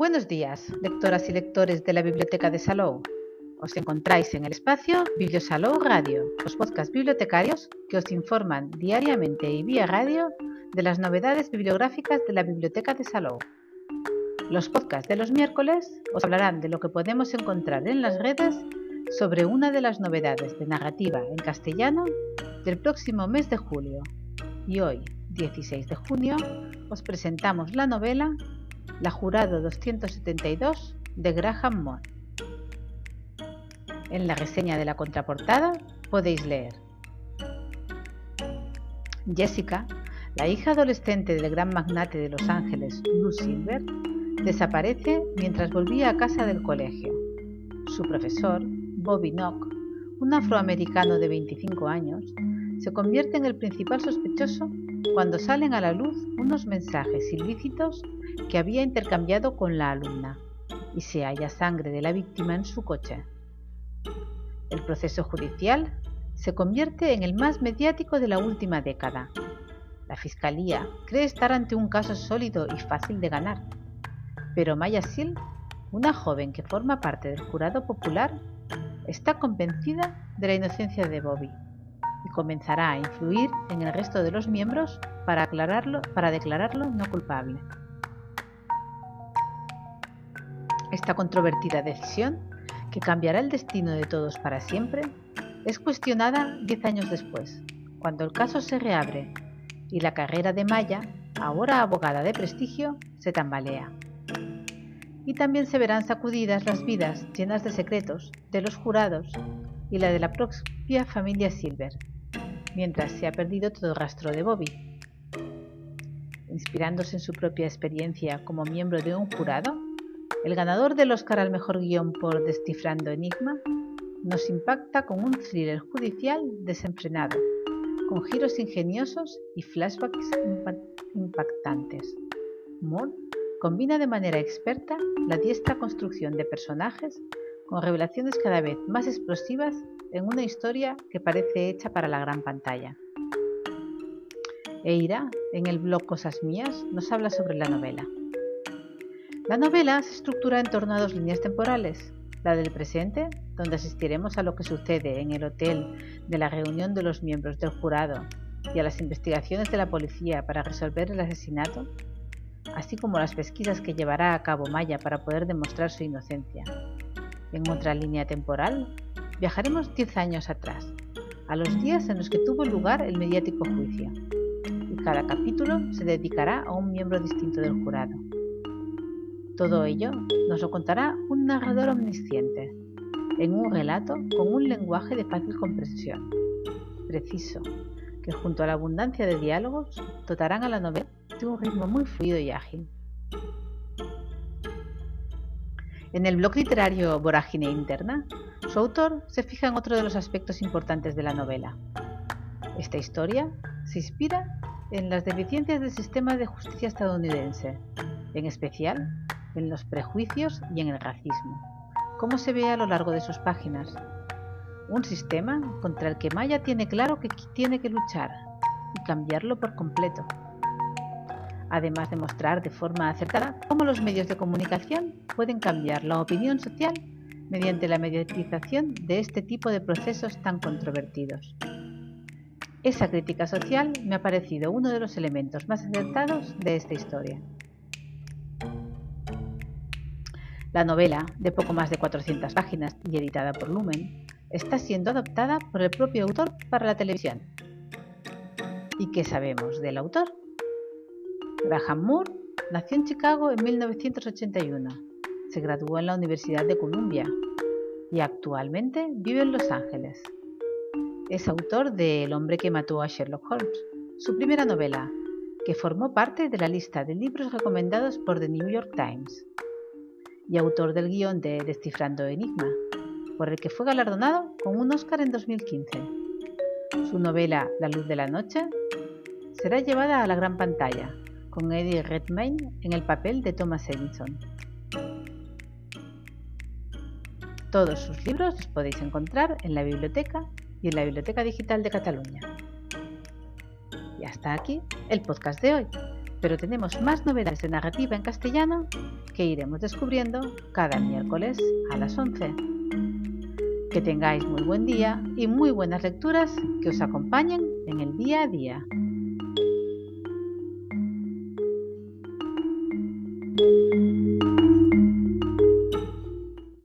Buenos días, lectoras y lectores de la Biblioteca de Salou. Os encontráis en el espacio Bibliosalou Radio, los podcasts bibliotecarios que os informan diariamente y vía radio de las novedades bibliográficas de la Biblioteca de Salou. Los podcasts de los miércoles os hablarán de lo que podemos encontrar en las redes sobre una de las novedades de narrativa en castellano del próximo mes de julio. Y hoy, 16 de junio, os presentamos la novela La Jurado 272 de Graham Moore. En la reseña de la contraportada podéis leer. Jessica, la hija adolescente del gran magnate de Los Ángeles, Blue Silver, desaparece mientras volvía a casa del colegio. Su profesor, Bobby Knock, un afroamericano de 25 años, se convierte en el principal sospechoso cuando salen a la luz unos mensajes ilícitos que había intercambiado con la alumna y se halla sangre de la víctima en su coche. El proceso judicial se convierte en el más mediático de la última década. La Fiscalía cree estar ante un caso sólido y fácil de ganar, pero Maya Sil, una joven que forma parte del jurado popular, está convencida de la inocencia de Bobby y comenzará a influir en el resto de los miembros para, aclararlo, para declararlo no culpable. Esta controvertida decisión, que cambiará el destino de todos para siempre, es cuestionada diez años después, cuando el caso se reabre y la carrera de Maya, ahora abogada de prestigio, se tambalea. Y también se verán sacudidas las vidas llenas de secretos de los jurados y la de la propia familia Silver, mientras se ha perdido todo rastro de Bobby. Inspirándose en su propia experiencia como miembro de un jurado, el ganador del Oscar al mejor guion por Descifrando Enigma nos impacta con un thriller judicial desenfrenado, con giros ingeniosos y flashbacks impactantes. Moore combina de manera experta la diestra construcción de personajes con revelaciones cada vez más explosivas en una historia que parece hecha para la gran pantalla. Eira, en el blog Cosas Mías, nos habla sobre la novela. La novela se estructura en torno a dos líneas temporales, la del presente, donde asistiremos a lo que sucede en el hotel de la reunión de los miembros del jurado y a las investigaciones de la policía para resolver el asesinato, así como las pesquisas que llevará a cabo Maya para poder demostrar su inocencia. En otra línea temporal, viajaremos 10 años atrás, a los días en los que tuvo lugar el mediático juicio, y cada capítulo se dedicará a un miembro distinto del jurado. Todo ello nos lo contará un narrador omnisciente, en un relato con un lenguaje de fácil comprensión, preciso, que junto a la abundancia de diálogos dotarán a la novela de un ritmo muy fluido y ágil. En el blog literario Vorágine Interna, su autor se fija en otro de los aspectos importantes de la novela. Esta historia se inspira en las deficiencias del sistema de justicia estadounidense, en especial en los prejuicios y en el racismo, como se ve a lo largo de sus páginas. Un sistema contra el que Maya tiene claro que tiene que luchar y cambiarlo por completo. Además de mostrar de forma acertada cómo los medios de comunicación pueden cambiar la opinión social mediante la mediatización de este tipo de procesos tan controvertidos. Esa crítica social me ha parecido uno de los elementos más acertados de esta historia. La novela, de poco más de 400 páginas y editada por Lumen, está siendo adaptada por el propio autor para la televisión. ¿Y qué sabemos del autor? Graham Moore nació en Chicago en 1981. Se graduó en la Universidad de Columbia y actualmente vive en Los Ángeles. Es autor de El hombre que mató a Sherlock Holmes, su primera novela, que formó parte de la lista de libros recomendados por The New York Times y autor del guion de Descifrando Enigma, por el que fue galardonado con un Oscar en 2015. Su novela La luz de la noche será llevada a la gran pantalla, con Eddie Redmayne en el papel de Thomas Edison. Todos sus libros los podéis encontrar en la biblioteca y en la Biblioteca Digital de Cataluña. Y hasta aquí el podcast de hoy. pero tenemos más novedades de narrativa en castellano que iremos descubriendo cada miércoles a las 11. Que tengáis muy buen día y muy buenas lecturas que os acompañen en el día a día.